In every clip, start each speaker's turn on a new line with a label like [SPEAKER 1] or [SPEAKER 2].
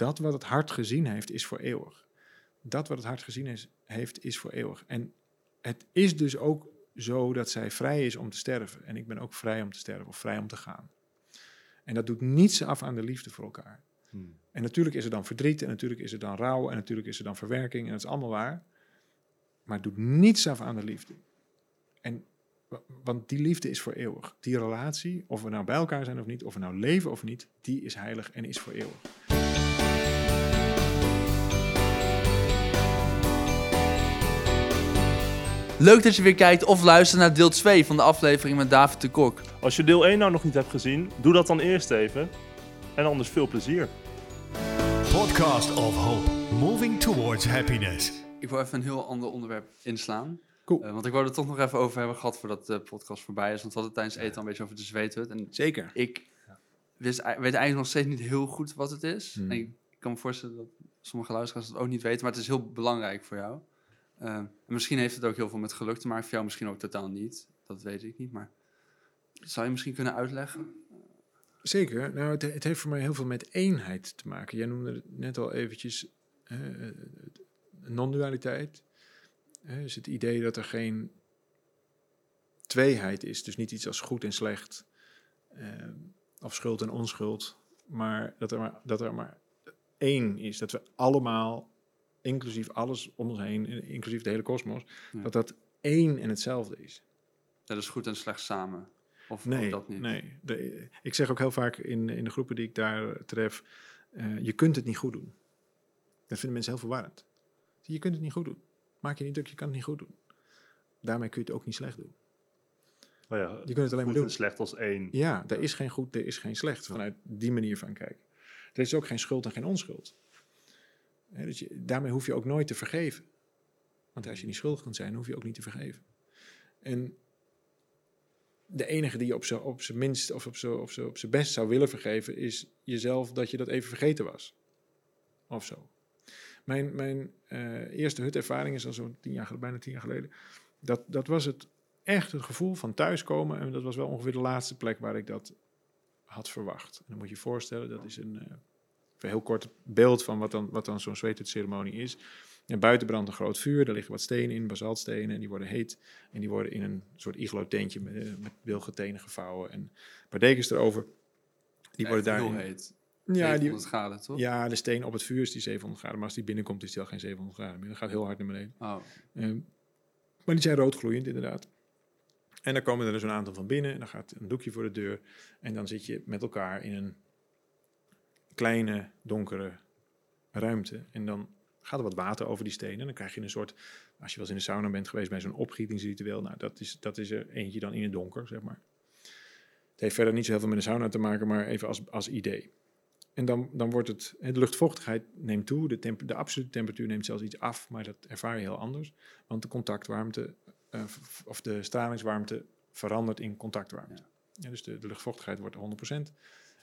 [SPEAKER 1] dat wat het hart gezien heeft, is voor eeuwig. Dat wat het hart gezien is, heeft, is voor eeuwig. En het is dus ook zo dat zij vrij is om te sterven. En ik ben ook vrij om te sterven of vrij om te gaan. En dat doet niets af aan de liefde voor elkaar.
[SPEAKER 2] Hmm.
[SPEAKER 1] En natuurlijk is er dan verdriet, en natuurlijk is er dan rouw, en natuurlijk is er dan verwerking, en dat is allemaal waar. Maar het doet niets af aan de liefde. En, wa- want die liefde is voor eeuwig. Die relatie, of we nou bij elkaar zijn of niet, of we nou leven of niet, die is heilig en is voor eeuwig.
[SPEAKER 3] Leuk dat je weer kijkt of luistert naar deel 2 van de aflevering met David de Kok.
[SPEAKER 2] Als je deel 1 nou nog niet hebt gezien, doe dat dan eerst even. En anders veel plezier.
[SPEAKER 4] Podcast of Hope, moving towards happiness.
[SPEAKER 3] Ik wil even een heel ander onderwerp inslaan.
[SPEAKER 1] Cool.
[SPEAKER 3] Eh, want ik wou er toch nog even over hebben gehad voordat de podcast voorbij is. Want we hadden tijdens eten al een beetje over de zweethut. En
[SPEAKER 1] Zeker.
[SPEAKER 3] ik wist, weet eigenlijk nog steeds niet heel goed wat het is.
[SPEAKER 1] Hmm.
[SPEAKER 3] En ik kan me voorstellen dat sommige luisteraars het ook niet weten. Maar het is heel belangrijk voor jou. Eh, en misschien heeft het ook heel veel met geluk te maken. Voor jou misschien ook totaal niet. Dat weet ik niet. Maar zou je misschien kunnen uitleggen?
[SPEAKER 1] Zeker. Nou, het, het heeft voor mij heel veel met eenheid te maken. Jij noemde het net al eventjes eh, non-dualiteit. Eh, dus het idee dat er geen tweeheid is. Dus niet iets als goed en slecht. eh, of schuld en onschuld. Maar dat er maar, dat er maar één is. Dat we allemaal, inclusief alles om ons heen, inclusief de hele kosmos,
[SPEAKER 3] Ja.
[SPEAKER 1] dat dat één en hetzelfde is.
[SPEAKER 3] Dat is goed en slecht samen. Of
[SPEAKER 1] Nee,
[SPEAKER 3] dat niet?
[SPEAKER 1] nee. De- ik zeg ook heel vaak in, in de groepen die ik daar tref, eh, je kunt het niet goed doen. Dat vinden mensen heel verwarrend. Je kunt het niet goed doen. Maak je niet druk, je kan het niet goed doen. Daarmee kun je het ook niet slecht doen.
[SPEAKER 2] Nou ja,
[SPEAKER 1] Je kunt het alleen maar
[SPEAKER 2] goed
[SPEAKER 1] doen.
[SPEAKER 2] en slecht als één.
[SPEAKER 1] Ja, er is geen goed, er is geen slecht vanuit die manier van kijken. Er is ook geen schuld en geen onschuld. Dus daarmee hoef je ook nooit te vergeven. Want als je niet schuldig kunt zijn, hoef je ook niet te vergeven. En de enige die je op zijn minst of op zijn op best zou willen vergeven, is jezelf dat je dat even vergeten was. Of zo. Mijn, mijn eh, eerste hutervaring is al zo'n tien jaar, geleden- bijna tien jaar geleden. Dat, dat was het echt het gevoel van thuiskomen. En dat was wel ongeveer de laatste plek waar ik dat had verwacht. En dan moet je je voorstellen, dat is een, eh, een heel kort beeld van wat dan, wat dan zo'n zweethutceremonie is. En buiten brandt een groot vuur, daar liggen wat stenen in, basaltstenen, en die worden heet. En die worden in een soort iglo-tentje met, eh, met wilgetenen gevouwen en een paar dekens erover. Die worden daarin...
[SPEAKER 3] heel heet.
[SPEAKER 1] Ja, die,
[SPEAKER 3] 700 graden, toch?
[SPEAKER 1] ja, de steen op het vuur is die 700 graden, maar als die binnenkomt is die al geen 700 graden meer. Dat gaat heel hard naar beneden.
[SPEAKER 3] Oh,
[SPEAKER 1] Ehm, maar die zijn roodgloeiend, inderdaad. En dan komen er dus een aantal van binnen. En dan gaat een doekje voor de deur. En dan zit je met elkaar in een kleine, donkere ruimte. En dan gaat er wat water over die stenen. En dan krijg je een soort, als je wel eens in de sauna bent geweest bij zo'n opgietingsritueel. Nou, dat is, dat is er eentje dan in het donker, zeg maar. Het heeft verder niet zo heel veel met de sauna te maken, maar even als, als idee. En dan, dan wordt het, de luchtvochtigheid neemt toe, de, temp, de absolute temperatuur neemt zelfs iets af, maar dat ervaar je heel anders. Want de contactwarmte, eh, of de stralingswarmte verandert in contactwarmte. Ja. dus de, de luchtvochtigheid wordt 100%.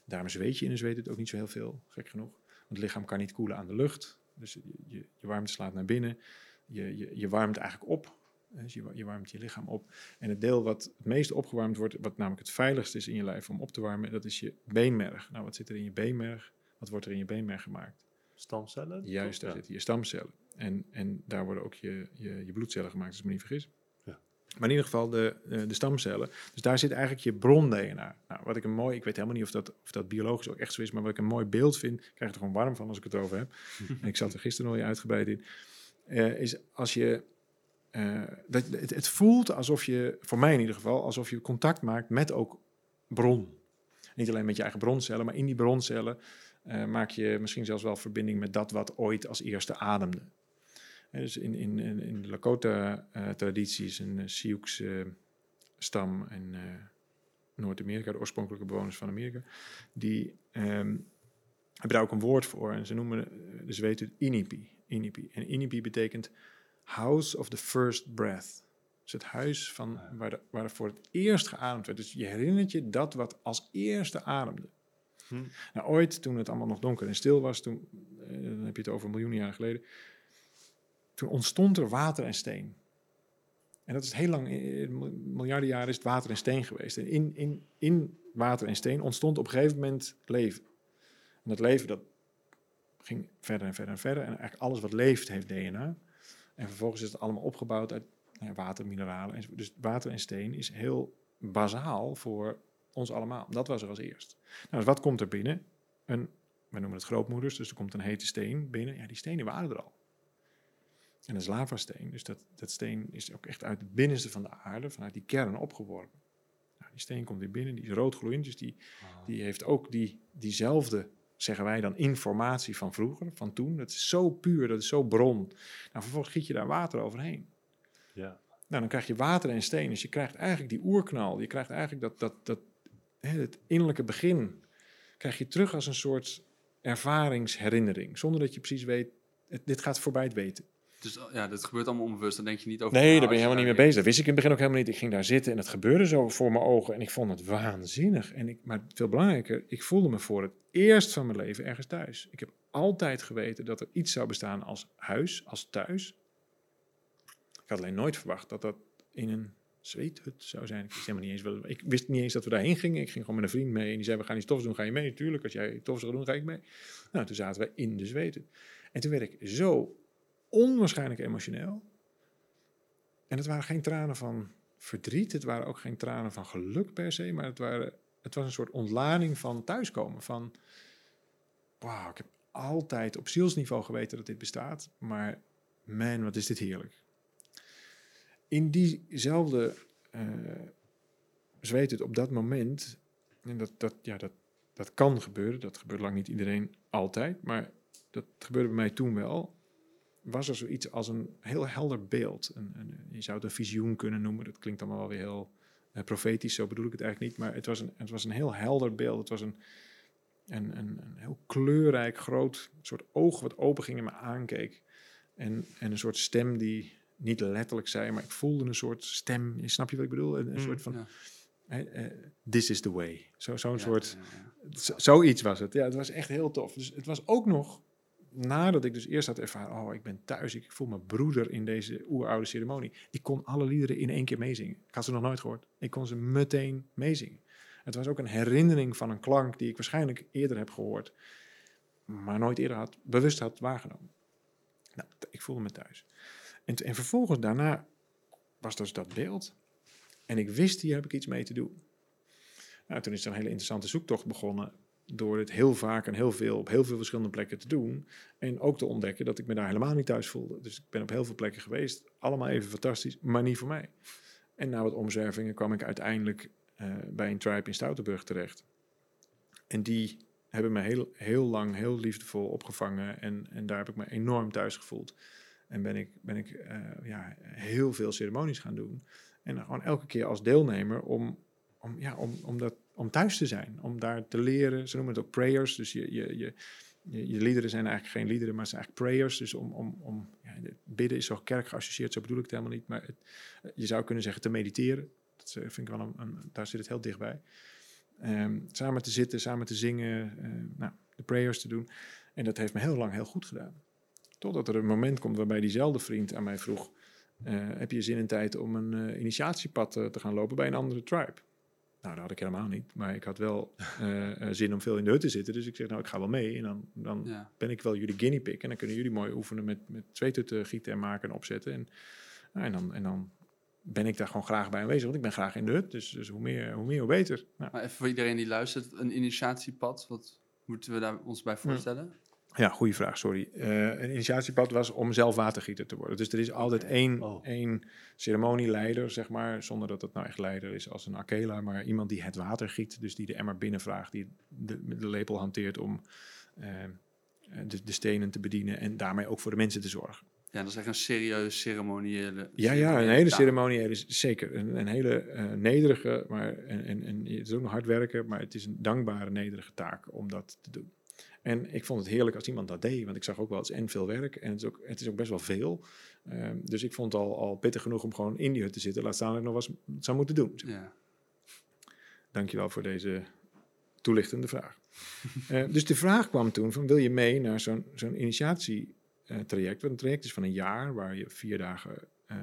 [SPEAKER 1] Daarom zweet je in een zweet het ook niet zo heel veel, gek genoeg. Want het lichaam kan niet koelen aan de lucht. Dus je, je, je warmte slaat naar binnen. Je, je, je warmt eigenlijk op. Dus je, je warmt je lichaam op. En het deel wat het meest opgewarmd wordt, wat namelijk het veiligst is in je lijf om op te warmen, dat is je beenmerg. Nou, wat zit er in je beenmerg? Wat wordt er in je beenmerg gemaakt?
[SPEAKER 2] Stamcellen?
[SPEAKER 1] Juist, daar
[SPEAKER 2] Ja.
[SPEAKER 1] zitten je stamcellen. En, en daar worden ook je, je, je bloedcellen gemaakt, als ik me niet vergis. Maar in ieder geval de, eh, de stamcellen. Dus daar zit eigenlijk je bron-DNA. Nou, wat ik een mooi, ik weet helemaal niet of dat, of dat biologisch ook echt zo is, maar wat ik een mooi beeld vind, ik krijg er gewoon warm van als ik het erover heb. en ik zat er gisteren nog uitgebreid in. eh, is als je. eh, dat, het, het voelt alsof je, voor mij in ieder geval, alsof je contact maakt met ook bron. Niet alleen met je eigen broncellen, maar in die broncellen maak je misschien zelfs wel verbinding met dat wat ooit als eerste ademde. Eh, dus in, in, in, in de Lakota-tradities, een uh, Sioux-stam in eh, Noord-Amerika, de oorspronkelijke bewoners van Amerika, die ehm, hebben daar ook een woord voor. En ze noemen eh, de zweet het Inipi. Inipi. En Inipi betekent House of the First Breath. Dus het huis van waar, de, waar er voor het eerst geademd werd. Dus je herinnert je dat wat als eerste ademde.
[SPEAKER 2] Hm.
[SPEAKER 1] Nou, ooit, toen het allemaal nog donker en stil was, toen, eh, dan heb je het over miljoenen jaren geleden, toen ontstond er water en steen. En dat is heel lang, eh, miljarden jaren is het water en steen geweest. En in, in, in water en steen ontstond op een gegeven moment leven. En dat leven, dat ging verder en verder en verder. En eigenlijk alles wat leeft heeft DNA. En vervolgens is het allemaal opgebouwd uit nou water, mineralen. En, dus water en steen is heel bazaal voor ons allemaal. Dat was er als eerst. Nou, dus wat komt er binnen? Een, we noemen het grootmoeders, dus er komt een hete steen binnen. Ja, die stenen waren er al. En dat is lavasteen. Dus dat, dat steen is ook echt uit het binnenste van de aarde, vanuit die kern opgeworpen. Nou, die steen komt weer binnen, die is roodgloeiend, dus die, die heeft ook die, diezelfde, zeggen wij dan, informatie van vroeger, van toen. Dat is zo puur, dat is zo bron. Nou, vervolgens giet je daar water overheen.
[SPEAKER 2] Ja.
[SPEAKER 1] Nou, dan krijg je water en steen. Dus je krijgt eigenlijk die oerknal. Je krijgt eigenlijk dat, dat, dat hè, het innerlijke begin. Krijg je terug als een soort ervaringsherinnering. Zonder dat je precies weet, het- dit gaat voorbij het weten.
[SPEAKER 3] Dus ja, dat gebeurt allemaal onbewust. Dan denk je niet over...
[SPEAKER 1] Nee, daar ben je helemaal niet mee bezig. Dat wist ik in het begin ook helemaal niet. Ik ging daar zitten en het gebeurde zo voor mijn ogen. En ik vond het waanzinnig. En ik, maar veel belangrijker, ik voelde me voor het eerst van mijn leven ergens thuis. Ik heb altijd geweten dat er iets zou bestaan als huis, als thuis. Ik had alleen nooit verwacht dat dat in een zweethut zou zijn. Ik wist, helemaal niet eens, wel- ik wist niet eens dat we daarheen gingen. Ik ging gewoon met een vriend mee en die zei, we gaan iets tofs doen, ga je mee? Tuurlijk, als jij tofs wil doen, ga ik mee. Nou, toen zaten we in de zweethut. En toen werd ik zo onwaarschijnlijk emotioneel. En het waren geen tranen van verdriet, het waren ook geen tranen van geluk per se, maar het, waren, het was een soort ontlading van thuiskomen. Van, wauw, ik heb altijd op zielsniveau geweten dat dit bestaat, maar man, wat is dit heerlijk. In diezelfde eh zweet het op dat moment, en dat, dat, ja, dat, dat kan gebeuren, dat gebeurt lang niet iedereen altijd, maar dat gebeurde bij mij toen wel, was er zoiets als een heel helder beeld. Een, een, je zou het een visioen kunnen noemen, dat klinkt allemaal wel weer heel eh, profetisch, zo bedoel ik het eigenlijk niet, maar het was een, het was een heel helder beeld. Het was een, een, een, een heel kleurrijk, groot soort oog wat open ging en me aankeek. En, en een soort stem die niet letterlijk zei, maar ik voelde een soort stem, snap je wat ik bedoel? Een, een
[SPEAKER 2] Mm,
[SPEAKER 1] soort van,
[SPEAKER 3] ja.
[SPEAKER 1] eh, this is the way. Zo- Zo'n
[SPEAKER 3] Ja,
[SPEAKER 1] soort...
[SPEAKER 3] ja,
[SPEAKER 1] zoiets was het. Ja, het was echt heel tof. Dus het was ook nog nadat ik dus eerst had ervaren, oh, ik ben thuis, ik voel mijn broeder in deze oeroude ceremonie. Ik kon alle liederen in één keer meezingen. Ik had ze nog nooit gehoord. Ik kon ze meteen meezingen. Het was ook een herinnering van een klank die ik waarschijnlijk eerder heb gehoord, maar nooit eerder had, bewust had waargenomen. Nou, ik voelde me thuis. En, en vervolgens daarna was dus dat beeld. En ik wist, hier heb ik iets mee te doen. Nou, toen is er een hele interessante zoektocht begonnen door het heel vaak en heel veel op heel veel verschillende plekken te doen. En ook te ontdekken dat ik me daar helemaal niet thuis voelde. Dus ik ben op heel veel plekken geweest. Allemaal even fantastisch, maar niet voor mij. En na wat omzwervingen kwam ik uiteindelijk eh, bij een tribe in Stoutenburg terecht. En die hebben me heel, heel lang, heel liefdevol opgevangen. En, en daar heb ik me enorm thuis gevoeld. En ben ik, ben ik eh, ja, heel veel ceremonies gaan doen. En gewoon elke keer als deelnemer om, om, ja, om, om, dat, om thuis te zijn. Om daar te leren. Ze noemen het ook prayers. Dus je, je, je, je, liederen zijn eigenlijk geen liederen, maar het zijn eigenlijk prayers. Dus om, om, om ja, de- bidden is zo kerk geassocieerd, zo bedoel ik het helemaal niet. Maar je zou kunnen zeggen te mediteren. Dat eh, vind ik wel een, een- daar zit het heel dichtbij. Ehm, samen te zitten, samen te zingen, eh, nou, de prayers te doen. En dat heeft me heel lang heel goed gedaan. Totdat er een moment komt waarbij diezelfde vriend aan mij vroeg... eh, heb je zin en tijd om een initiatiepad te gaan lopen bij een andere tribe? Nou, dat had ik helemaal niet. Maar ik had wel eh, eh, zin om veel in de hut te zitten. Dus ik zeg, nou, ik ga wel mee. En dan, dan
[SPEAKER 3] Ja.
[SPEAKER 1] ben ik wel jullie guinea pig. En dan kunnen jullie mooi oefenen met, met zweethutten gieten en maken en opzetten. En, nou, en, dan, en dan ben ik daar gewoon graag bij aanwezig. Want ik ben graag in de hut. Dus, dus hoe, meer, hoe meer, hoe beter. Nou,
[SPEAKER 3] Maar even voor iedereen die luistert, een initiatiepad, wat moeten we daar ons bij voorstellen?
[SPEAKER 1] Ja, goede vraag, sorry. Eh, een initiatiepad was om zelf watergieter te worden. Dus er is altijd één,
[SPEAKER 2] Oh.
[SPEAKER 1] één ceremonieleider, zeg maar, zonder dat het nou echt leider is als een akela, maar iemand die het water giet, dus die de emmer binnenvraagt, die de, de lepel hanteert om eh, de, de stenen te bedienen en daarmee ook voor de mensen te zorgen.
[SPEAKER 3] Ja, dat is echt een serieus ceremoniële...
[SPEAKER 1] Ja, ja, een hele ceremoniële, zeker. Een, een hele eh, nederige, maar en, en, en het is ook nog hard werken, maar het is een dankbare, nederige taak om dat te doen. En ik vond het heerlijk als iemand dat deed, want ik zag ook wel eens en veel werk en het is ook, het is ook best wel veel. Ehm, dus ik vond het al, al pittig genoeg om gewoon in die hut te zitten. Laat staan dat ik nog wat zou moeten doen.
[SPEAKER 3] Ja.
[SPEAKER 1] Dankjewel voor deze toelichtende vraag. Eh, dus de vraag kwam toen van wil je mee naar zo'n zo'n initiatietraject? Wat een traject is van een jaar waar je vier dagen eh,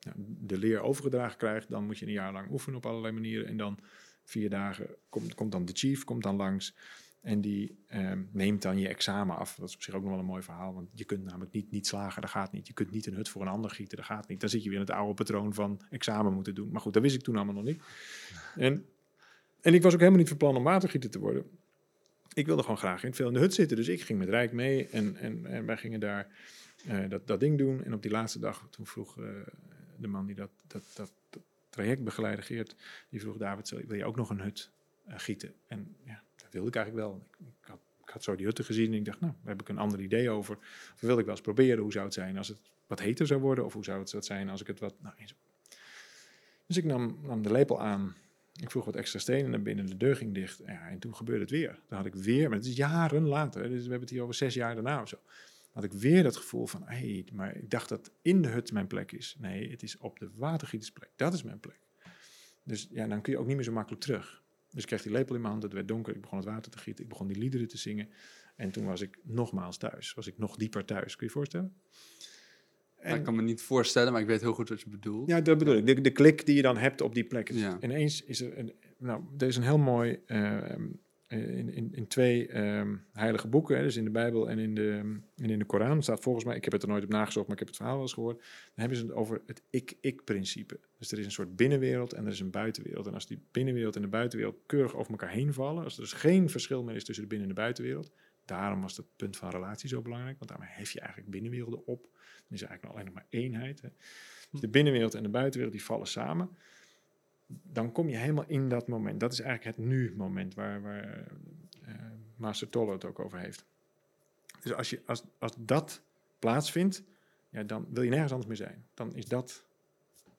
[SPEAKER 1] nou, de leer overgedragen krijgt. Dan moet je een jaar lang oefenen op allerlei manieren. En dan vier dagen komt, komt dan de chief komt dan langs. En die ehm, neemt dan je examen af. Dat is op zich ook nog wel een mooi verhaal. Want je kunt namelijk niet, niet slagen, dat gaat niet. Je kunt niet een hut voor een ander gieten, dat gaat niet. Dan zit je weer in het oude patroon van examen moeten doen. Maar goed, dat wist ik toen allemaal nog niet. En, en ik was ook helemaal niet van plan om watergieter te worden. Ik wilde gewoon graag in veel in de hut zitten. Dus ik ging met Rijk mee en, en, en wij gingen daar eh, dat, dat ding doen. En op die laatste dag, toen vroeg eh, de man die dat, dat, dat, dat traject begeleidde, Geert, die vroeg David, wil je ook nog een hut gieten? En ja, dat wilde ik eigenlijk wel. Ik, ik, had, ik had zo die hutten gezien en ik dacht, nou, daar heb ik een ander idee over. Of wilde ik wel eens proberen, hoe zou het zijn als het wat heter zou worden? Of hoe zou het wat zijn als ik het wat... Nou, dus ik nam, nam de lepel aan. Ik vroeg wat extra stenen naar binnen, de deur ging dicht. Ja, en toen gebeurde het weer. Dan had ik weer, maar het is jaren later, dus we hebben het hier over zes jaar daarna of zo. Had ik weer dat gevoel van, hé, hey, maar ik dacht dat in de hut mijn plek is. Nee, het is op de watergietersplek. Dat is mijn plek. Dus ja, dan kun je ook niet meer zo makkelijk terug. Dus ik kreeg die lepel in mijn hand, het werd donker, ik begon het water te gieten, ik begon die liederen te zingen. En toen was ik nogmaals thuis, was ik nog dieper thuis. Kun je je voorstellen?
[SPEAKER 3] Ja, ik kan me niet voorstellen, maar ik weet heel goed wat je bedoelt.
[SPEAKER 1] Ja, dat bedoel ik. De, de klik die je dan hebt op die plek.
[SPEAKER 3] Ja.
[SPEAKER 1] Ineens is er een, nou, er is een heel mooi, ehm, in, in, in twee ehm, heilige boeken, hè, dus in de Bijbel en in de, en in de Koran, staat volgens mij, ik heb het er nooit op nagezocht, maar ik heb het verhaal wel eens gehoord, dan hebben ze het over het ik-ik-principe. Dus er is een soort binnenwereld en er is een buitenwereld. En als die binnenwereld en de buitenwereld keurig over elkaar heen vallen, als er dus geen verschil meer is tussen de binnen- en de buitenwereld, daarom was het punt van relatie zo belangrijk, want daarmee hef je eigenlijk binnenwerelden op. Dan is eigenlijk alleen nog maar eenheid. Hè. Dus de binnenwereld en de buitenwereld die vallen samen. Dan kom je helemaal in dat moment. Dat is eigenlijk het nu-moment waar, waar eh, Master Tolle het ook over heeft. Dus als, je, als, als dat plaatsvindt, ja, dan wil je nergens anders meer zijn. Dan is dat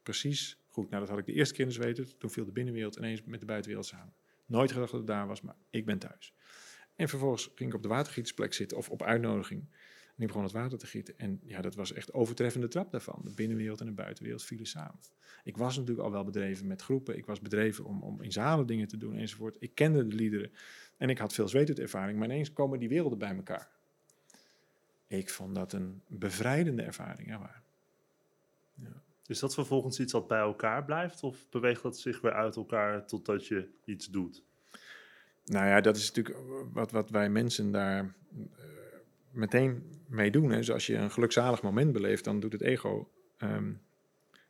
[SPEAKER 1] precies goed. Nou, dat had ik de eerste keer weten. Toen viel de binnenwereld ineens met de buitenwereld samen. Nooit gedacht dat het daar was, maar ik ben thuis. En vervolgens ging ik op de watergietersplek zitten, of op uitnodiging. En ik begon het water te gieten. En ja, dat was echt overtreffende trap daarvan. De binnenwereld en de buitenwereld vielen samen. Ik was natuurlijk al wel bedreven met groepen. Ik was bedreven om, om in zalen dingen te doen enzovoort. Ik kende de liederen. En ik had veel zweetuitervaring. Maar ineens komen die werelden bij elkaar. Ik vond dat een bevrijdende ervaring. Ja, waar.
[SPEAKER 2] Is dat vervolgens iets wat bij elkaar blijft? Of beweegt dat zich weer uit elkaar totdat je iets doet?
[SPEAKER 1] Nou ja, dat is natuurlijk wat, wat wij mensen daar eh, meteen mee doen. Hè. Dus als je een gelukzalig moment beleeft, dan doet het ego, ehm,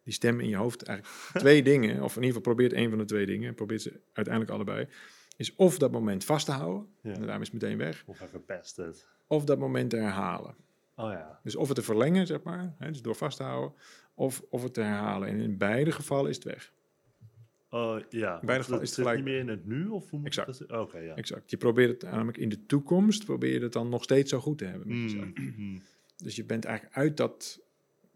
[SPEAKER 1] die stem in je hoofd, eigenlijk twee dingen. Of in ieder geval probeert één van de twee dingen, probeert ze uiteindelijk allebei. Is of dat moment vast te houden,
[SPEAKER 2] Ja.
[SPEAKER 1] en daarom is het meteen weg.
[SPEAKER 2] Of het.
[SPEAKER 1] Of dat moment te herhalen.
[SPEAKER 2] Oh ja.
[SPEAKER 1] Dus of het te verlengen, zeg maar, hè, dus door vast te houden. Of, of het te herhalen. En in beide gevallen is het weg.
[SPEAKER 2] Oh ja.
[SPEAKER 1] gevallen
[SPEAKER 2] Want
[SPEAKER 1] is het gelijk-
[SPEAKER 2] niet meer in het nu? Of hoe moet
[SPEAKER 1] Exact.
[SPEAKER 2] dat- Oké, ja.
[SPEAKER 1] Exact. Je probeert het namelijk in de toekomst, probeer je het dan nog steeds zo goed te hebben met jezelf.
[SPEAKER 2] Mm.
[SPEAKER 1] Dus je bent eigenlijk uit dat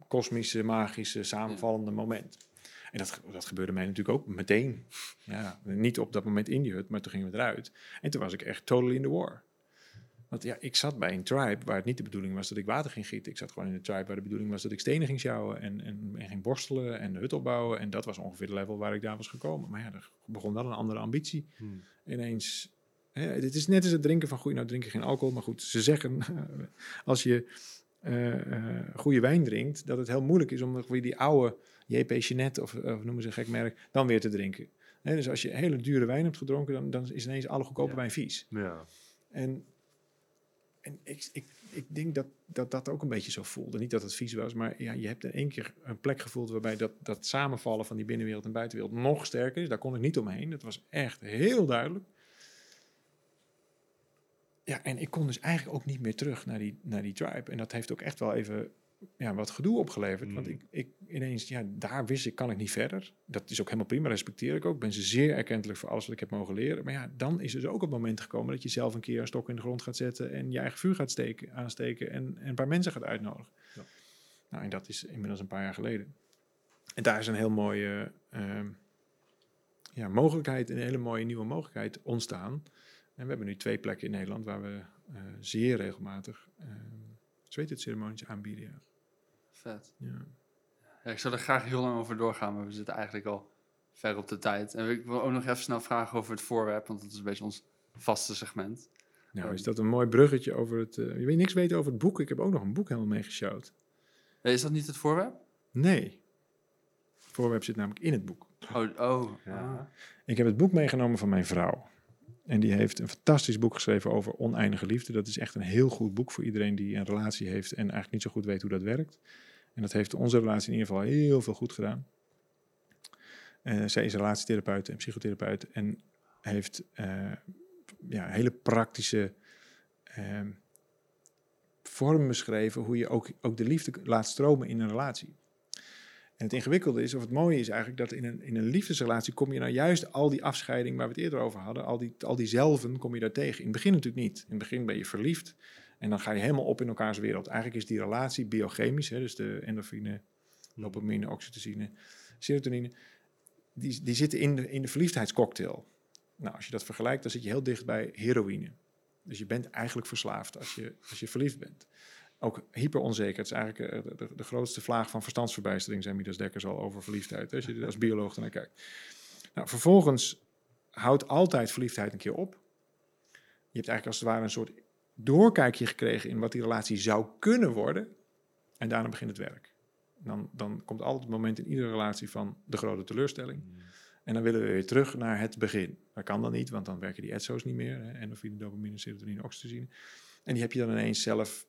[SPEAKER 1] kosmische, magische, samenvallende moment. En dat, dat gebeurde mij natuurlijk ook meteen. Ja, niet op dat moment in die hut, maar toen gingen we eruit. En toen was ik echt totally in the war. Want ja, ik zat bij een tribe waar het niet de bedoeling was dat ik water ging gieten. Ik zat gewoon in een tribe waar de bedoeling was dat ik stenen ging sjouwen en, en, en ging borstelen en de hut opbouwen. En dat was ongeveer de level waar ik daar was gekomen. Maar ja, er begon wel een andere ambitie.
[SPEAKER 2] Hmm.
[SPEAKER 1] Ineens, hè, het is net als het drinken van goede, nou drinken geen alcohol, maar goed, ze zeggen als je eh, eh, goede wijn drinkt, dat het heel moeilijk is om weer die oude JP Jeanette of, of noemen ze een gek merk, dan weer te drinken. Hè, dus als je hele dure wijn hebt gedronken, dan, dan is ineens alle goedkope
[SPEAKER 3] Ja.
[SPEAKER 1] wijn vies.
[SPEAKER 2] Ja.
[SPEAKER 1] En, en ik, ik, ik denk dat, dat dat ook een beetje zo voelde. Niet dat het vies was, maar ja, je hebt in één keer een plek gevoeld waarbij dat, dat samenvallen van die binnenwereld en buitenwereld nog sterker is. Daar kon ik niet omheen. Dat was echt heel duidelijk. Ja, en ik kon dus eigenlijk ook niet meer terug naar die, naar die tribe. En dat heeft ook echt wel even ja, wat gedoe opgeleverd. Want
[SPEAKER 2] Mm.
[SPEAKER 1] ik, ik ineens, ja, daar wist ik, kan ik niet verder. Dat is ook helemaal prima, respecteer ik ook. Ik ben ze zeer erkentelijk voor alles wat ik heb mogen leren. Maar ja, dan is dus ook het moment gekomen dat je zelf een keer een stok in de grond gaat zetten en je eigen vuur gaat steken, aansteken en, en een paar mensen gaat uitnodigen.
[SPEAKER 2] Ja.
[SPEAKER 1] Nou, en dat is inmiddels een paar jaar geleden. En daar is een heel mooie ehm, ja, mogelijkheid, een hele mooie nieuwe mogelijkheid ontstaan. En we hebben nu twee plekken in Nederland waar we eh, zeer regelmatig uh, ceremonies aanbieden. Ja.
[SPEAKER 3] Vet.
[SPEAKER 1] Ja.
[SPEAKER 3] Ja, ik zou er graag heel lang over doorgaan, maar we zitten eigenlijk al ver op de tijd. En ik wil ook nog even snel vragen over het voorwerp, want dat is een beetje ons vaste segment.
[SPEAKER 1] Nou, is dat een mooi bruggetje over het... eh, je weet niks weten over het boek. Ik heb ook nog een boek helemaal meegesjouwd.
[SPEAKER 3] Eh, Is dat niet het voorwerp?
[SPEAKER 1] Nee. Het voorwerp zit namelijk in het boek.
[SPEAKER 3] Oh, oh.
[SPEAKER 2] Ja.
[SPEAKER 3] ah.
[SPEAKER 1] Ik heb het boek meegenomen van mijn vrouw. En die heeft een fantastisch boek geschreven over oneindige liefde. Dat is echt een heel goed boek voor iedereen die een relatie heeft en eigenlijk niet zo goed weet hoe dat werkt. En dat heeft onze relatie in ieder geval heel veel goed gedaan. Eh, zij is relatietherapeut en psychotherapeut en heeft eh, ja, hele praktische eh, vormen beschreven hoe je ook, ook de liefde laat stromen in een relatie. En het ingewikkelde is, of het mooie is eigenlijk, dat in een, in een liefdesrelatie kom je nou juist al die afscheiding waar we het eerder over hadden, al die, al die zelven kom je daar tegen. In het begin natuurlijk niet. In het begin ben je verliefd en dan ga je helemaal op in elkaars wereld. Eigenlijk is die relatie biochemisch, hè, dus de endorfine, dopamine, oxytocine, serotonine, die, die zitten in de, in de verliefdheidscocktail. Nou, als je dat vergelijkt, dan zit je heel dicht bij heroïne. Dus je bent eigenlijk verslaafd als je, als je verliefd bent. Ook hyperonzeker. Het is eigenlijk eh, de, de, de grootste vlaag van verstandsverbijstering, zei Midas Dekkers al over verliefdheid. hè, Als je er als bioloog naar kijkt. Nou, vervolgens houdt altijd verliefdheid een keer op. Je hebt eigenlijk als het ware een soort doorkijkje gekregen in wat die relatie zou kunnen worden. En daarna begint het werk. Dan, dan komt altijd het moment in iedere relatie van de grote teleurstelling. En dan willen we weer terug naar het begin. Dat kan dan niet, want dan werken die etso's niet meer. hè, Endorfine, dopamine, serotonine, oxytocine. En die heb je dan ineens zelf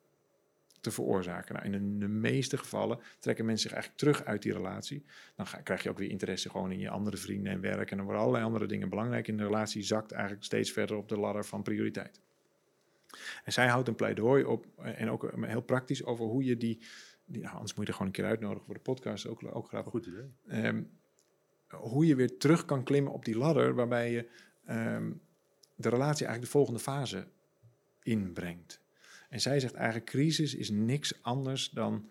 [SPEAKER 1] te veroorzaken. Nou, in de, meeste gevallen trekken mensen zich eigenlijk terug uit die relatie. Dan krijg je ook weer interesse gewoon in je andere vrienden en werk. En dan worden allerlei andere dingen belangrijk. En de relatie zakt eigenlijk steeds verder op de ladder van prioriteit. En zij houdt een pleidooi op, eh, en ook eh, heel praktisch, over hoe je die... die nou, anders moet je er gewoon een keer uitnodigen voor de podcast, ook, ook grappig.
[SPEAKER 2] Goed idee.
[SPEAKER 1] Ehm, hoe je weer terug kan klimmen op die ladder, waarbij je ehm, de relatie eigenlijk de volgende fase inbrengt. En zij zegt eigenlijk, crisis is niks anders dan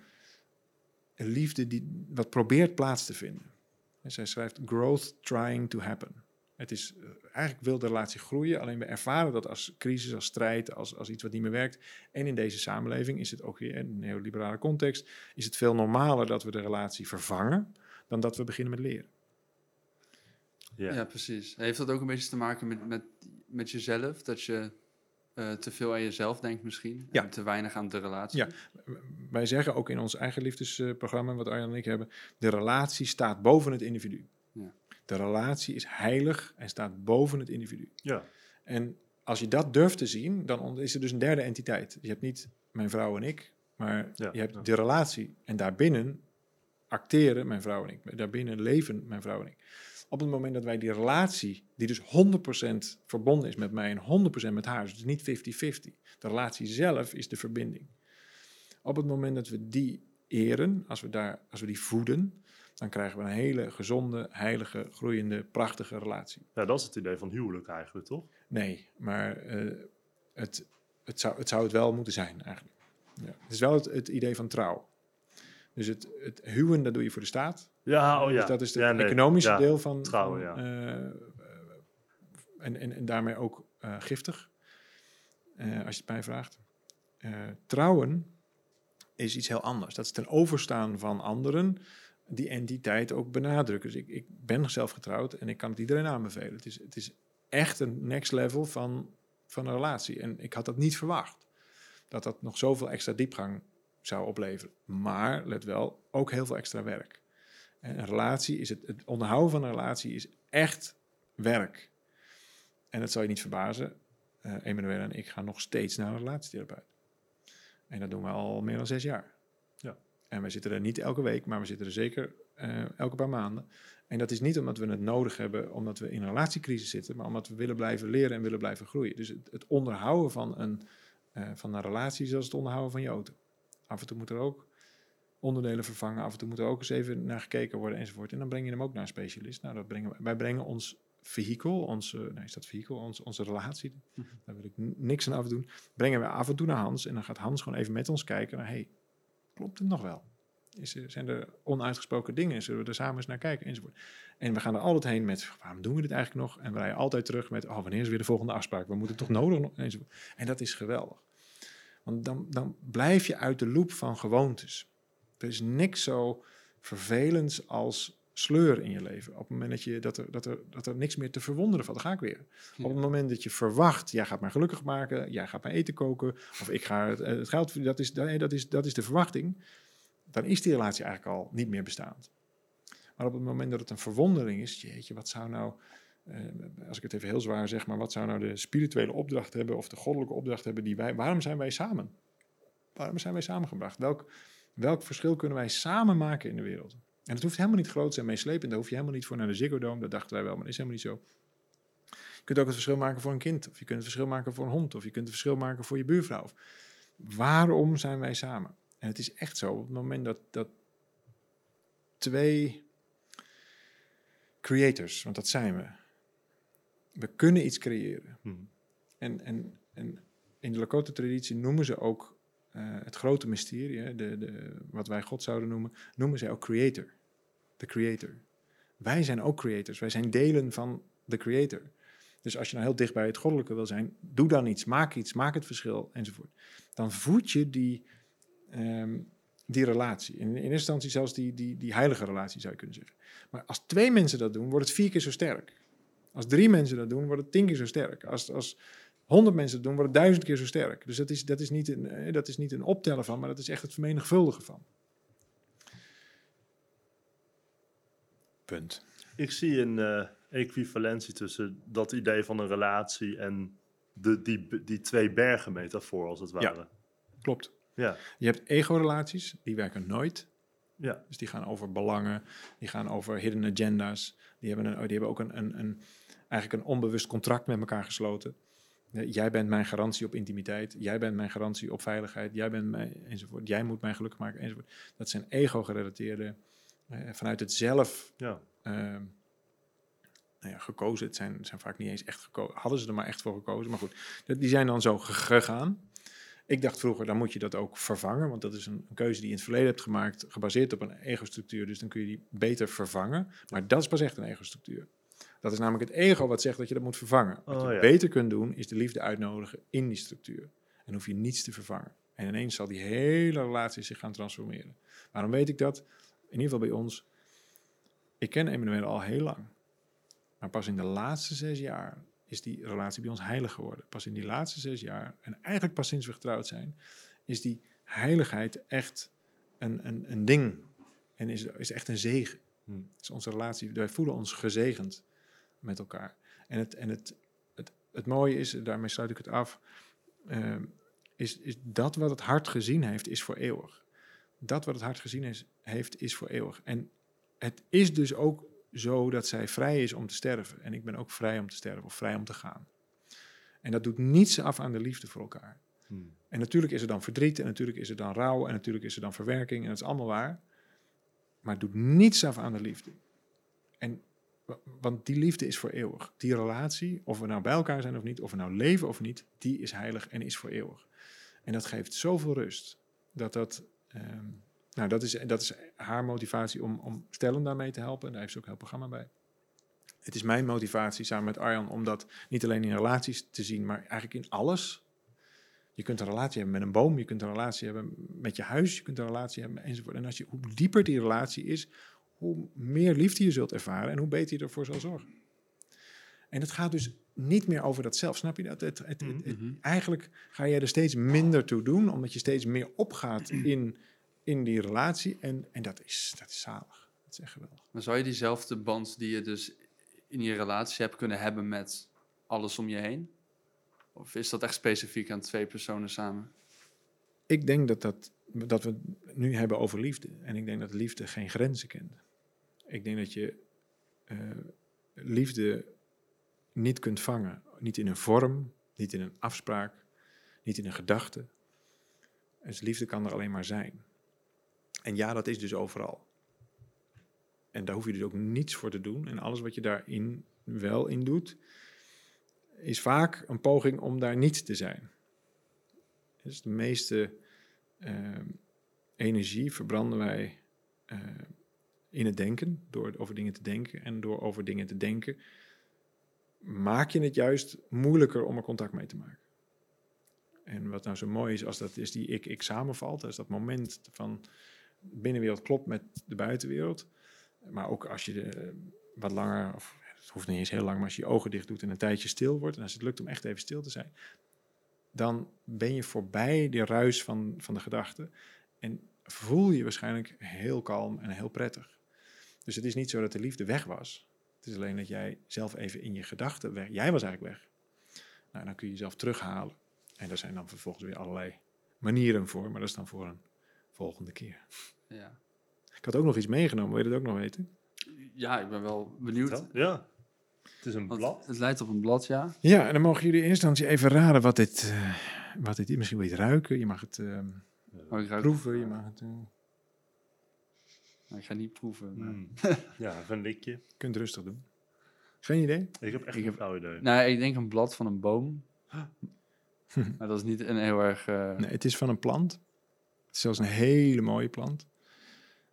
[SPEAKER 1] een liefde die wat probeert plaats te vinden. En zij schrijft, growth trying to happen. Het is, eh, eigenlijk wil de relatie groeien, alleen we ervaren dat als crisis, als strijd, als, als iets wat niet meer werkt. En in deze samenleving is het ook weer, in een neoliberale context, is het veel normaler dat we de relatie vervangen dan dat we beginnen met leren.
[SPEAKER 2] Ja.
[SPEAKER 3] Ja. precies. Heeft dat ook een beetje te maken met, met, met jezelf? Dat je eh, te veel aan jezelf denkt misschien?
[SPEAKER 1] Ja.
[SPEAKER 3] En te weinig aan de relatie?
[SPEAKER 1] Ja. Wij zeggen ook in ons eigen liefdesprogramma, wat Arjan en ik hebben, de relatie staat boven het individu.
[SPEAKER 3] Ja.
[SPEAKER 1] De relatie is heilig en staat boven het individu.
[SPEAKER 2] Ja.
[SPEAKER 1] En als je dat durft te zien, dan is er dus een derde entiteit. Je hebt niet mijn vrouw en ik, maar
[SPEAKER 2] Ja,
[SPEAKER 1] je hebt
[SPEAKER 2] ja.
[SPEAKER 1] de relatie. En daarbinnen acteren mijn vrouw en ik. Daarbinnen leven mijn vrouw en ik. Op het moment dat wij die relatie, die dus 100% verbonden is met mij en 100% met haar, dus niet 50-50. De relatie zelf is de verbinding. Op het moment dat we die eren, als we, daar, als we die voeden, dan krijgen we een hele gezonde, heilige, groeiende, prachtige relatie.
[SPEAKER 2] ja, dat is het idee van huwelijk eigenlijk, toch?
[SPEAKER 1] Nee, maar eh, het, het, zou, het zou het wel moeten zijn eigenlijk. Ja. Het is wel het, het idee van trouw. Dus het, het huwen, dat doe je voor de staat.
[SPEAKER 2] Ja, oh ja.
[SPEAKER 1] Dus dat is het
[SPEAKER 2] Ja, nee,
[SPEAKER 1] economische
[SPEAKER 2] ja.
[SPEAKER 1] deel van...
[SPEAKER 2] trouwen,
[SPEAKER 1] van,
[SPEAKER 2] ja.
[SPEAKER 1] eh, en, en, en daarmee ook eh, giftig, als je het mij vraagt. Trouwen is iets heel anders. Dat is ten overstaan van anderen die entiteit ook benadrukken. Dus ik, ik ben zelf getrouwd en ik kan het iedereen aanbevelen. Het is, het is echt een next level van, van een relatie. En ik had dat niet verwacht. Dat dat nog zoveel extra diepgang zou opleveren. Maar, let wel, ook heel veel extra werk. En een relatie is het, het onderhouden van een relatie is echt werk. En dat zal je niet verbazen. Emanuele en ik gaan nog steeds naar een relatietherapeut. En dat doen we al meer dan zes jaar. En we zitten er niet elke week, maar we zitten er zeker eh, elke paar maanden. En dat is niet omdat we het nodig hebben, omdat we in een relatiecrisis zitten, maar omdat we willen blijven leren en willen blijven groeien. Dus het, het onderhouden van een, eh, van een relatie is als het onderhouden van je auto. Af en toe moet er ook onderdelen vervangen, af en toe moet er ook eens even naar gekeken worden enzovoort. En dan breng je hem ook naar een specialist. Nou, dat brengen, wij- wij brengen ons vehikel, onze, nou is dat vehikel, ons, onze relatie, daar wil ik niks aan afdoen, brengen we af en toe naar Hans en dan gaat Hans gewoon even met ons kijken naar, hey, klopt het nog wel? Is er, zijn er onuitgesproken dingen? Zullen we er samen eens naar kijken? Enzovoort. En we gaan er altijd heen met, waarom doen we dit eigenlijk nog? En we rijden altijd terug met, oh, wanneer is weer de volgende afspraak? We moeten toch nodig nog? Enzovoort. En dat is geweldig. Want dan, dan blijf je uit de loop van gewoontes. Er is niks zo vervelends als sleur in je leven. Op het moment dat, je, dat, er, dat, er, dat er niks meer te verwonderen valt, dan ga ik weer. Op het moment dat je verwacht, jij gaat mij gelukkig maken, jij gaat mij eten koken, of ik ga het, eh, het geld dat is, dat, is, dat is de verwachting, dan is die relatie eigenlijk al niet meer bestaand. Maar op het moment dat het een verwondering is, jeetje, wat zou nou eh, als ik het even heel zwaar zeg, maar wat zou nou de spirituele opdracht hebben of de goddelijke opdracht hebben die wij, waarom zijn wij samen? Waarom zijn wij samengebracht? Welk, welk verschil kunnen wij samen maken in de wereld? En het hoeft helemaal niet groot en meeslepend, daar hoef je helemaal niet voor naar de Ziggo Dome, dat dachten wij wel, maar dat is helemaal niet zo. Je kunt ook het verschil maken voor een kind, of je kunt het verschil maken voor een hond, of je kunt het verschil maken voor je buurvrouw. Waarom zijn wij samen? En het is echt zo, op het moment dat, dat twee creators, want dat zijn we, we kunnen iets creëren.
[SPEAKER 2] Hm.
[SPEAKER 1] En, en, en in de Lakota-traditie noemen ze ook eh, het grote mysterie, de, de, wat wij God zouden noemen, noemen ze ook creator. De creator. Wij zijn ook creators. Wij zijn delen van de creator. Dus als je nou heel dicht bij het goddelijke wil zijn, doe dan iets, maak iets, maak het verschil enzovoort. Dan voed je die, ehm, die relatie. In, in eerste instantie zelfs die, die, die heilige relatie zou je kunnen zeggen. Maar als twee mensen dat doen, wordt het vier keer zo sterk. Als drie mensen dat doen, wordt het tien keer zo sterk. Als, als honderd mensen dat doen, wordt het duizend keer zo sterk. Dus dat is, dat, is niet een, eh, dat is niet een optellen van, maar dat is echt het vermenigvuldigen van. Punt.
[SPEAKER 2] Ik zie een eh, equivalentie tussen dat idee van een relatie en de, die, die twee bergen metafoor, als het
[SPEAKER 1] Ja.
[SPEAKER 2] ware.
[SPEAKER 1] Klopt.
[SPEAKER 2] Ja,
[SPEAKER 1] Je hebt ego-relaties, die werken nooit.
[SPEAKER 2] ja.
[SPEAKER 1] Dus die gaan over belangen, die gaan over hidden agenda's. Die hebben, een, die hebben ook een, een, een, eigenlijk een onbewust contract met elkaar gesloten. Jij bent mijn garantie op intimiteit. Jij bent mijn garantie op veiligheid. Jij bent mij, enzovoort. Jij moet mij gelukkig maken, enzovoort. Dat zijn ego-gerelateerde, vanuit het zelf
[SPEAKER 2] ja.
[SPEAKER 1] ehm, nou ja, gekozen. Het zijn, zijn vaak niet eens echt gekozen. Hadden ze er maar echt voor gekozen. Maar goed, die zijn dan zo ge- gegaan. Ik dacht vroeger, dan moet je dat ook vervangen. Want dat is een, een keuze die je in het verleden hebt gemaakt, gebaseerd op een ego-structuur. Dus dan kun je die beter vervangen. Maar dat is pas echt een ego-structuur. Dat is namelijk het ego wat zegt dat je dat moet vervangen. Wat
[SPEAKER 2] Oh,
[SPEAKER 1] je
[SPEAKER 2] ja.
[SPEAKER 1] beter kunt doen, is de liefde uitnodigen in die structuur. En hoef je niets te vervangen. En ineens zal die hele relatie zich gaan transformeren. Waarom weet ik dat? In ieder geval bij ons. Ik ken Emmanuel al heel lang. Maar pas in de laatste zes jaar is die relatie bij ons heilig geworden. Pas in die laatste zes jaar, en eigenlijk pas sinds we getrouwd zijn, is die heiligheid echt een, een, een ding. En is, is echt een zegen.
[SPEAKER 2] Hm.
[SPEAKER 1] Dus onze relatie, wij voelen ons gezegend met elkaar. En het, en het, het, het mooie is, daarmee sluit ik het af, ehm, is, is dat wat het hart gezien heeft, is voor eeuwig. Dat wat het hart gezien is, heeft, is voor eeuwig. En het is dus ook zo dat zij vrij is om te sterven. En ik ben ook vrij om te sterven of vrij om te gaan. En dat doet niets af aan de liefde voor elkaar.
[SPEAKER 2] Hm.
[SPEAKER 1] En natuurlijk is er dan verdriet, en natuurlijk is er dan rouw, en natuurlijk is er dan verwerking, en dat is allemaal waar. Maar het doet niets af aan de liefde. En, wa- want die liefde is voor eeuwig. Die relatie, of we nou bij elkaar zijn of niet, of we nou leven of niet, die is heilig en is voor eeuwig. En dat geeft zoveel rust. Dat dat, ehm, nou, dat is, dat is haar motivatie om, om stellen daarmee te helpen. En daar heeft ze ook heel programma bij. Het is mijn motivatie samen met Arjan om dat niet alleen in relaties te zien, maar eigenlijk in alles. Je kunt een relatie hebben met een boom, je kunt een relatie hebben met je huis, je kunt een relatie hebben enzovoort. En als je, hoe dieper die relatie is, hoe meer liefde je zult ervaren en hoe beter je ervoor zal zorgen. En het gaat dus niet meer over dat zelf, snap je dat? Het, het, het- het-
[SPEAKER 3] Mhm.
[SPEAKER 1] eigenlijk ga je er steeds minder toe doen, omdat je steeds meer opgaat in, in die relatie. En, en dat, is, dat is zalig. Dat is echt geweldig.
[SPEAKER 3] Maar zou je diezelfde band die je dus in je relatie hebt kunnen hebben met alles om je heen? Of is dat echt specifiek aan twee personen samen?
[SPEAKER 1] Ik denk dat, dat, dat we het nu hebben over liefde. En ik denk dat liefde geen grenzen kent. Ik denk dat je eh, liefde niet kunt vangen. Niet in een vorm, niet in een afspraak, niet in een gedachte. Dus liefde kan er alleen maar zijn. En ja, dat is dus overal. En daar hoef je dus ook niets voor te doen. En alles wat je daarin wel in doet, is vaak een poging om daar niet te zijn. Dus de meeste ehm, energie verbranden wij eh, in het denken, door over dingen te denken. En door over dingen te denken, maak je het juist moeilijker om er contact mee te maken. En wat nou zo mooi is, als dat is die ik-ik samenvalt, is dat moment van binnenwereld klopt met de buitenwereld. Maar ook als je de, wat langer, of het hoeft niet eens heel lang, maar als je je ogen dicht doet en een tijdje stil wordt, en als het lukt om echt even stil te zijn, dan ben je voorbij de ruis van, van de gedachten en voel je waarschijnlijk heel kalm en heel prettig. Dus het is niet zo dat de liefde weg was. Het is alleen dat jij zelf even in je gedachten weg. Jij was eigenlijk weg. Nou, dan kun je jezelf terughalen. En daar zijn dan vervolgens weer allerlei manieren voor, maar dat is dan voor een volgende keer.
[SPEAKER 3] Ja.
[SPEAKER 1] Ik had ook nog iets meegenomen, wil je dat ook nog weten?
[SPEAKER 3] ja, ik ben wel benieuwd.
[SPEAKER 2] Ja. Het is een
[SPEAKER 3] Want
[SPEAKER 2] blad.
[SPEAKER 3] Het lijkt op een blad, ja.
[SPEAKER 1] Ja, en dan mogen jullie in eerste instantie even raden wat dit, eh, wat dit is. Misschien wil je het ruiken, je mag het
[SPEAKER 3] Oh, ruik-
[SPEAKER 1] proeven, je mag het... eh,
[SPEAKER 3] Nou, ik ga niet proeven. maar-
[SPEAKER 2] Mm. ja, even een likje.
[SPEAKER 1] je kunt het rustig doen. Geen idee?
[SPEAKER 2] Ik heb echt
[SPEAKER 3] Ik
[SPEAKER 2] een
[SPEAKER 3] heb-
[SPEAKER 2] flauw idee.
[SPEAKER 3] Nou, ik denk een blad van een boom. maar dat is niet een heel erg... eh,
[SPEAKER 1] Nee, het is van een plant. Het is zelfs een hele mooie plant.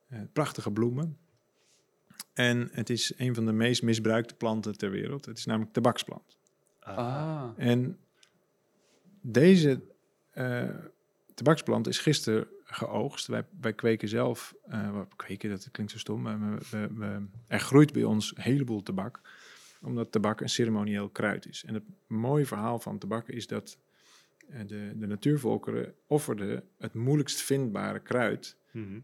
[SPEAKER 1] Eh, prachtige bloemen. En het is een van de meest misbruikte planten ter wereld. Het is namelijk tabaksplant.
[SPEAKER 3] Ah,
[SPEAKER 1] En deze eh, tabaksplant is gisteren geoogst. Wij, wij kweken zelf, wat kweken, dat klinkt zo stom, maar we, we, we- er groeit bij ons een heleboel tabak, omdat tabak een ceremonieel kruid is. En het mooie verhaal van tabak is dat eh, de, de natuurvolkeren offerden het moeilijkst vindbare kruid
[SPEAKER 2] Mhm.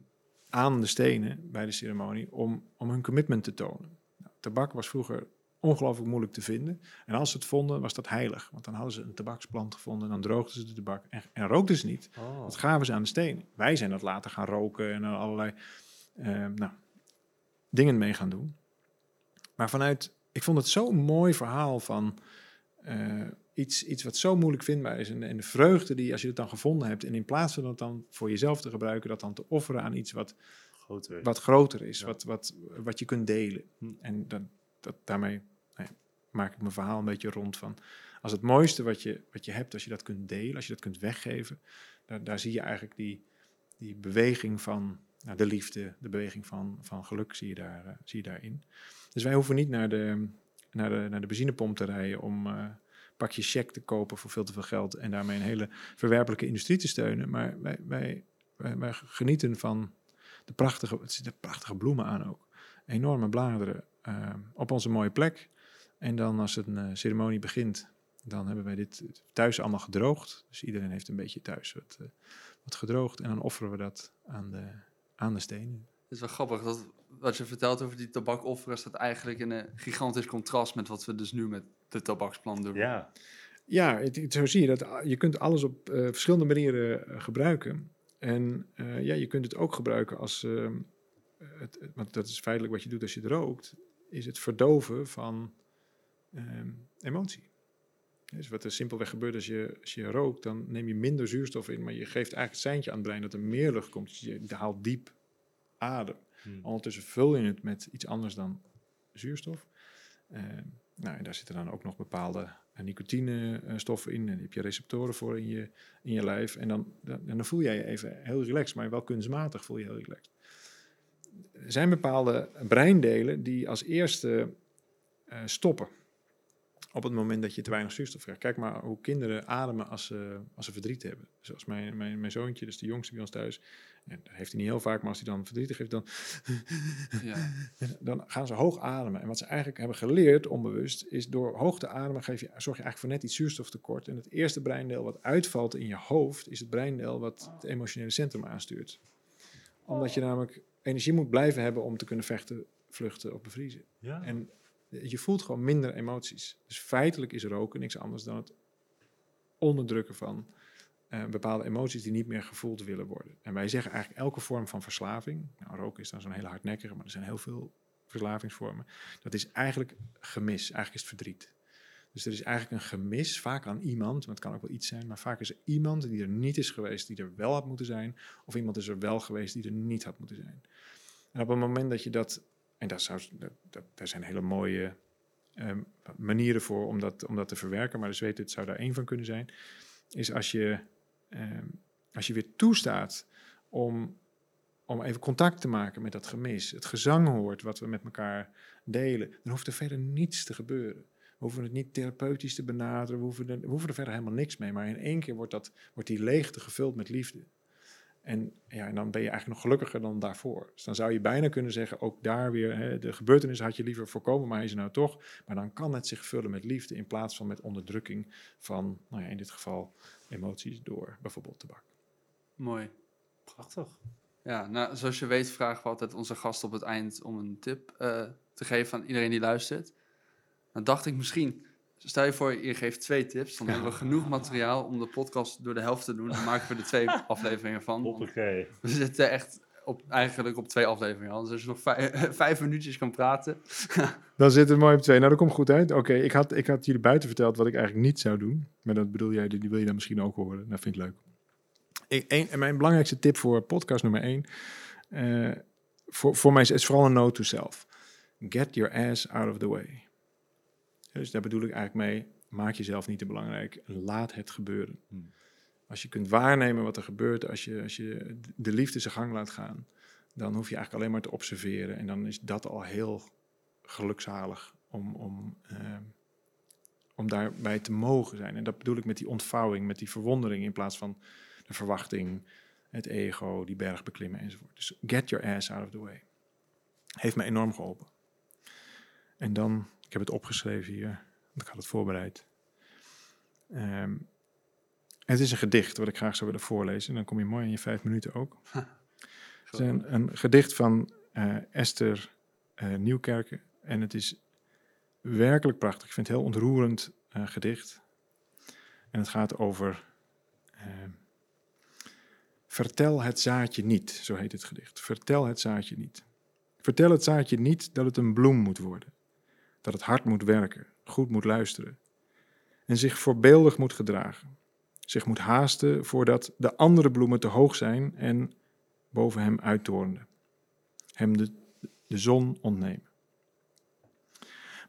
[SPEAKER 1] aan de stenen bij de ceremonie om, om hun commitment te tonen. Nou, tabak was vroeger ongelooflijk moeilijk te vinden. En als ze het vonden, was dat heilig. Want dan hadden ze een tabaksplant gevonden en dan droogden ze de tabak en, en rookten ze niet.
[SPEAKER 2] Oh.
[SPEAKER 1] Dat gaven ze aan de stenen. Wij zijn dat later gaan roken en er allerlei eh, nou, dingen mee gaan doen. Maar vanuit, ik vond het zo'n mooi verhaal van eh, iets, iets wat zo moeilijk vindbaar is. En, en de vreugde die, als je het dan gevonden hebt, en in plaats van dat dan voor jezelf te gebruiken, dat dan te offeren aan iets wat,
[SPEAKER 2] Groter.
[SPEAKER 1] wat groter is,
[SPEAKER 2] Ja.
[SPEAKER 1] wat, wat, wat je kunt delen.
[SPEAKER 2] Hm.
[SPEAKER 1] En dan, dat, daarmee nou maak ik mijn verhaal een beetje rond van. Als het mooiste wat je, wat je hebt, als je dat kunt delen, als je dat kunt weggeven, daar, daar zie je eigenlijk die, die beweging van nou, de liefde, de beweging van, van geluk, zie je, daar, eh, zie je daarin. Dus wij hoeven niet naar de, naar de, naar de benzinepomp te rijden om eh, een pakje check te kopen voor veel te veel geld en daarmee een hele verwerpelijke industrie te steunen. Maar wij, wij, wij, wij genieten van de prachtige, het zitten prachtige bloemen aan ook. Enorme bladeren eh, op onze mooie plek. En dan als een eh, ceremonie begint, dan hebben wij dit thuis allemaal gedroogd. Dus iedereen heeft een beetje thuis wat, eh, wat gedroogd. En dan offeren we dat aan de, aan de stenen.
[SPEAKER 3] Het is wel grappig dat wat je vertelt over die tabakofferen staat eigenlijk in een gigantisch contrast met wat we dus nu met de tabaksplant doen.
[SPEAKER 2] Ja.
[SPEAKER 1] Ja, het, het- zo zie je dat. Je kunt alles op eh, verschillende manieren gebruiken. En eh, ja, je kunt het ook gebruiken als, ehm, het, het- want dat is feitelijk wat je doet als je het rookt, is het verdoven van ehm, emotie. Dus wat er simpelweg gebeurt als je, als je rookt, dan neem je minder zuurstof in, maar je geeft eigenlijk het seintje aan het brein dat er meer lucht komt. Dus je haalt diep adem.
[SPEAKER 2] Hm.
[SPEAKER 1] Ondertussen vul je het met iets anders dan zuurstof. Eh, nou, en daar zitten dan ook nog bepaalde eh, nicotinestoffen in. En die heb je receptoren voor in je, in je lijf. En dan, dan, en dan voel jij je even heel relaxed, maar wel kunstmatig voel je heel relaxed. Er zijn bepaalde breindelen die als eerste eh, stoppen. Op het moment dat je te weinig zuurstof krijgt. Kijk maar hoe kinderen ademen als ze, als ze verdriet hebben. Zoals mijn, mijn, mijn zoontje, dus de jongste bij ons thuis. En dat heeft hij niet heel vaak, maar als hij dan verdrietig heeft, dan
[SPEAKER 3] Ja.
[SPEAKER 1] dan gaan ze hoog ademen. En wat ze eigenlijk hebben geleerd, onbewust, is door hoog te ademen geef je, zorg je eigenlijk voor net iets zuurstoftekort. En het eerste breindeel wat uitvalt in je hoofd, is het breindeel wat het emotionele centrum aanstuurt. Omdat je namelijk energie moet blijven hebben om te kunnen vechten, vluchten of bevriezen.
[SPEAKER 2] Ja.
[SPEAKER 1] En je voelt gewoon minder emoties. Dus feitelijk is roken niks anders dan het onderdrukken van eh, bepaalde emoties die niet meer gevoeld willen worden. En wij zeggen eigenlijk elke vorm van verslaving, nou roken is dan zo'n hele hardnekkige, maar er zijn heel veel verslavingsvormen, dat is eigenlijk gemis, eigenlijk is het verdriet. Dus er is eigenlijk een gemis, vaak aan iemand, want het kan ook wel iets zijn, maar vaak is er iemand die er niet is geweest, die er wel had moeten zijn, of iemand is er wel geweest die er niet had moeten zijn. En op het moment dat je dat, en dat zou, daar zijn hele mooie ehm, manieren voor om dat, om dat te verwerken, maar weet het zou daar één van kunnen zijn, is als je, ehm, als je weer toestaat om, om even contact te maken met dat gemis, het gezang hoort wat we met elkaar delen, dan hoeft er verder niets te gebeuren. We hoeven het niet therapeutisch te benaderen, we hoeven, er, we hoeven er verder helemaal niks mee, maar in één keer wordt, dat, wordt die leegte gevuld met liefde. En, ja, en dan ben je eigenlijk nog gelukkiger dan daarvoor. Dus dan zou je bijna kunnen zeggen, ook daar weer, hè, de gebeurtenis had je liever voorkomen, maar hij is er nou toch. Maar dan kan het zich vullen met liefde in plaats van met onderdrukking van, nou ja, in dit geval emoties door bijvoorbeeld tabak.
[SPEAKER 3] Mooi.
[SPEAKER 2] Prachtig.
[SPEAKER 3] Ja, nou, zoals je weet vragen we altijd onze gasten op het eind om een tip eh, te geven aan iedereen die luistert. Dan dacht ik misschien, stel je voor, je geeft twee tips. Dan hebben we genoeg materiaal om de podcast door de helft te doen. Dan maken we er twee afleveringen van.
[SPEAKER 2] Hoppakee.
[SPEAKER 3] We zitten echt op, eigenlijk op twee afleveringen al. Dus als je nog vijf, vijf minuutjes kan praten.
[SPEAKER 1] Dan zit het mooi op twee. Nou, dat komt goed uit. Oké, ik, had, ik had jullie buiten verteld wat ik eigenlijk niet zou doen. Maar dat bedoel jij, die wil je dan misschien ook horen. Dat vind ik leuk. Ik, een, en mijn belangrijkste tip voor podcast nummer één. eh, voor, voor mij is, is vooral een note to self. Get your ass out of the way. Dus daar bedoel ik eigenlijk mee. Maak jezelf niet te belangrijk. Laat het gebeuren.
[SPEAKER 2] Hmm.
[SPEAKER 1] Als je kunt waarnemen wat er gebeurt, als je, als je de liefde zijn gang laat gaan, dan hoef je eigenlijk alleen maar te observeren. En dan is dat al heel gelukzalig om, om, eh, om daarbij te mogen zijn. En dat bedoel ik met die ontvouwing, met die verwondering in plaats van de verwachting, het ego, die berg beklimmen enzovoort. Dus get your ass out of the way. Heeft me enorm geholpen. En dan, ik heb het opgeschreven hier, want ik had het voorbereid. Ehm, het is een gedicht wat ik graag zou willen voorlezen. En dan kom je mooi in je vijf minuten ook. Het is een, een gedicht van eh, Esther eh, Nieuwkerken. En het is werkelijk prachtig. Ik vind het heel ontroerend eh, gedicht. En het gaat over. eh, Vertel het zaadje niet, zo heet het gedicht. Vertel het zaadje niet. Vertel het zaadje niet dat het een bloem moet worden. Dat het hard moet werken, goed moet luisteren. En zich voorbeeldig moet gedragen. Zich moet haasten voordat de andere bloemen te hoog zijn en boven hem uittorenden. Hem de, de zon ontnemen.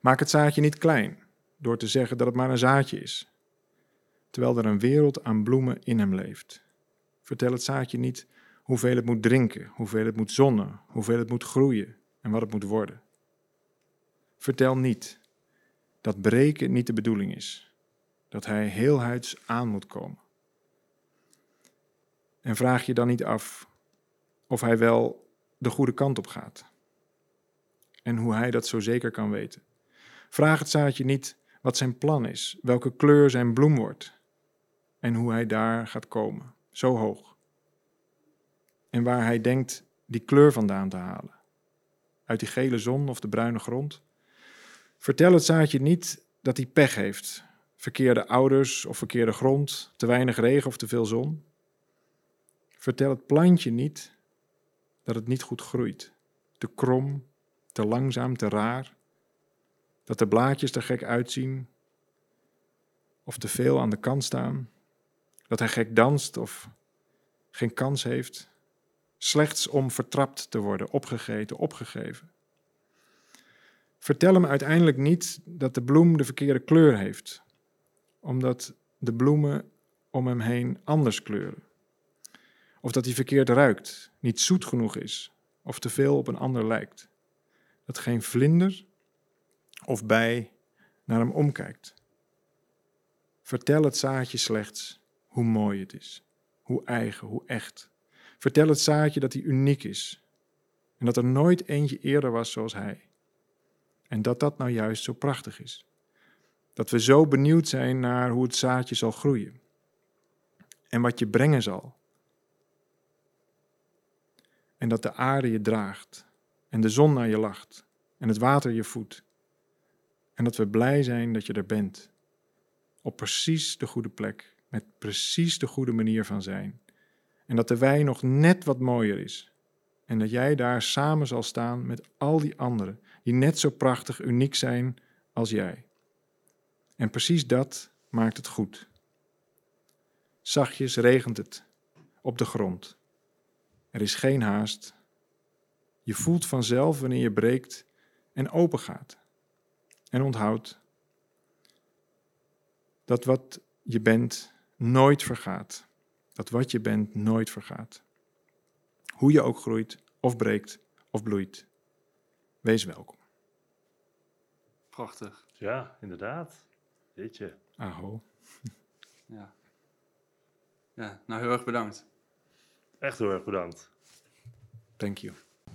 [SPEAKER 1] Maak het zaadje niet klein door te zeggen dat het maar een zaadje is, terwijl er een wereld aan bloemen in hem leeft. Vertel het zaadje niet hoeveel het moet drinken, hoeveel het moet zonnen, hoeveel het moet groeien en wat het moet worden. Vertel niet dat breken niet de bedoeling is, dat hij heelhuids aan moet komen. En vraag je dan niet af of hij wel de goede kant op gaat. En hoe hij dat zo zeker kan weten. Vraag het zaadje niet wat zijn plan is, welke kleur zijn bloem wordt en hoe hij daar gaat komen, zo hoog. En waar hij denkt die kleur vandaan te halen. Uit die gele zon of de bruine grond. Vertel het zaadje niet dat hij pech heeft, verkeerde ouders of verkeerde grond, te weinig regen of te veel zon. Vertel het plantje niet dat het niet goed groeit, te krom, te langzaam, te raar, dat de blaadjes er gek uitzien of te veel aan de kant staan, dat hij gek danst of geen kans heeft, slechts om vertrapt te worden, opgegeten, opgegeven. Vertel hem uiteindelijk niet dat de bloem de verkeerde kleur heeft, omdat de bloemen om hem heen anders kleuren. Of dat hij verkeerd ruikt, niet zoet genoeg is, of te veel op een ander lijkt. Dat geen vlinder of bij naar hem omkijkt. Vertel het zaadje slechts hoe mooi het is, hoe eigen, hoe echt. Vertel het zaadje dat hij uniek is en dat er nooit eentje eerder was zoals hij. En dat dat nou juist zo prachtig is. Dat we zo benieuwd zijn naar hoe het zaadje zal groeien en wat je brengen zal. En dat de aarde je draagt en de zon naar je lacht en het water je voedt. En dat we blij zijn dat je er bent. Op precies de goede plek, met precies de goede manier van zijn. En dat de wei nog net wat mooier is. En dat jij daar samen zal staan met al die anderen, die net zo prachtig uniek zijn als jij. En precies dat maakt het goed. Zachtjes regent het op de grond. Er is geen haast. Je voelt vanzelf wanneer je breekt en open gaat. En onthoud dat wat je bent nooit vergaat. Dat wat je bent nooit vergaat. Hoe je ook groeit, of breekt, of bloeit. Wees welkom.
[SPEAKER 3] Prachtig.
[SPEAKER 2] Ja, inderdaad. Weet je.
[SPEAKER 1] Aho.
[SPEAKER 3] Ja. ja, nou heel erg bedankt.
[SPEAKER 2] Echt heel erg bedankt.
[SPEAKER 1] Thank you.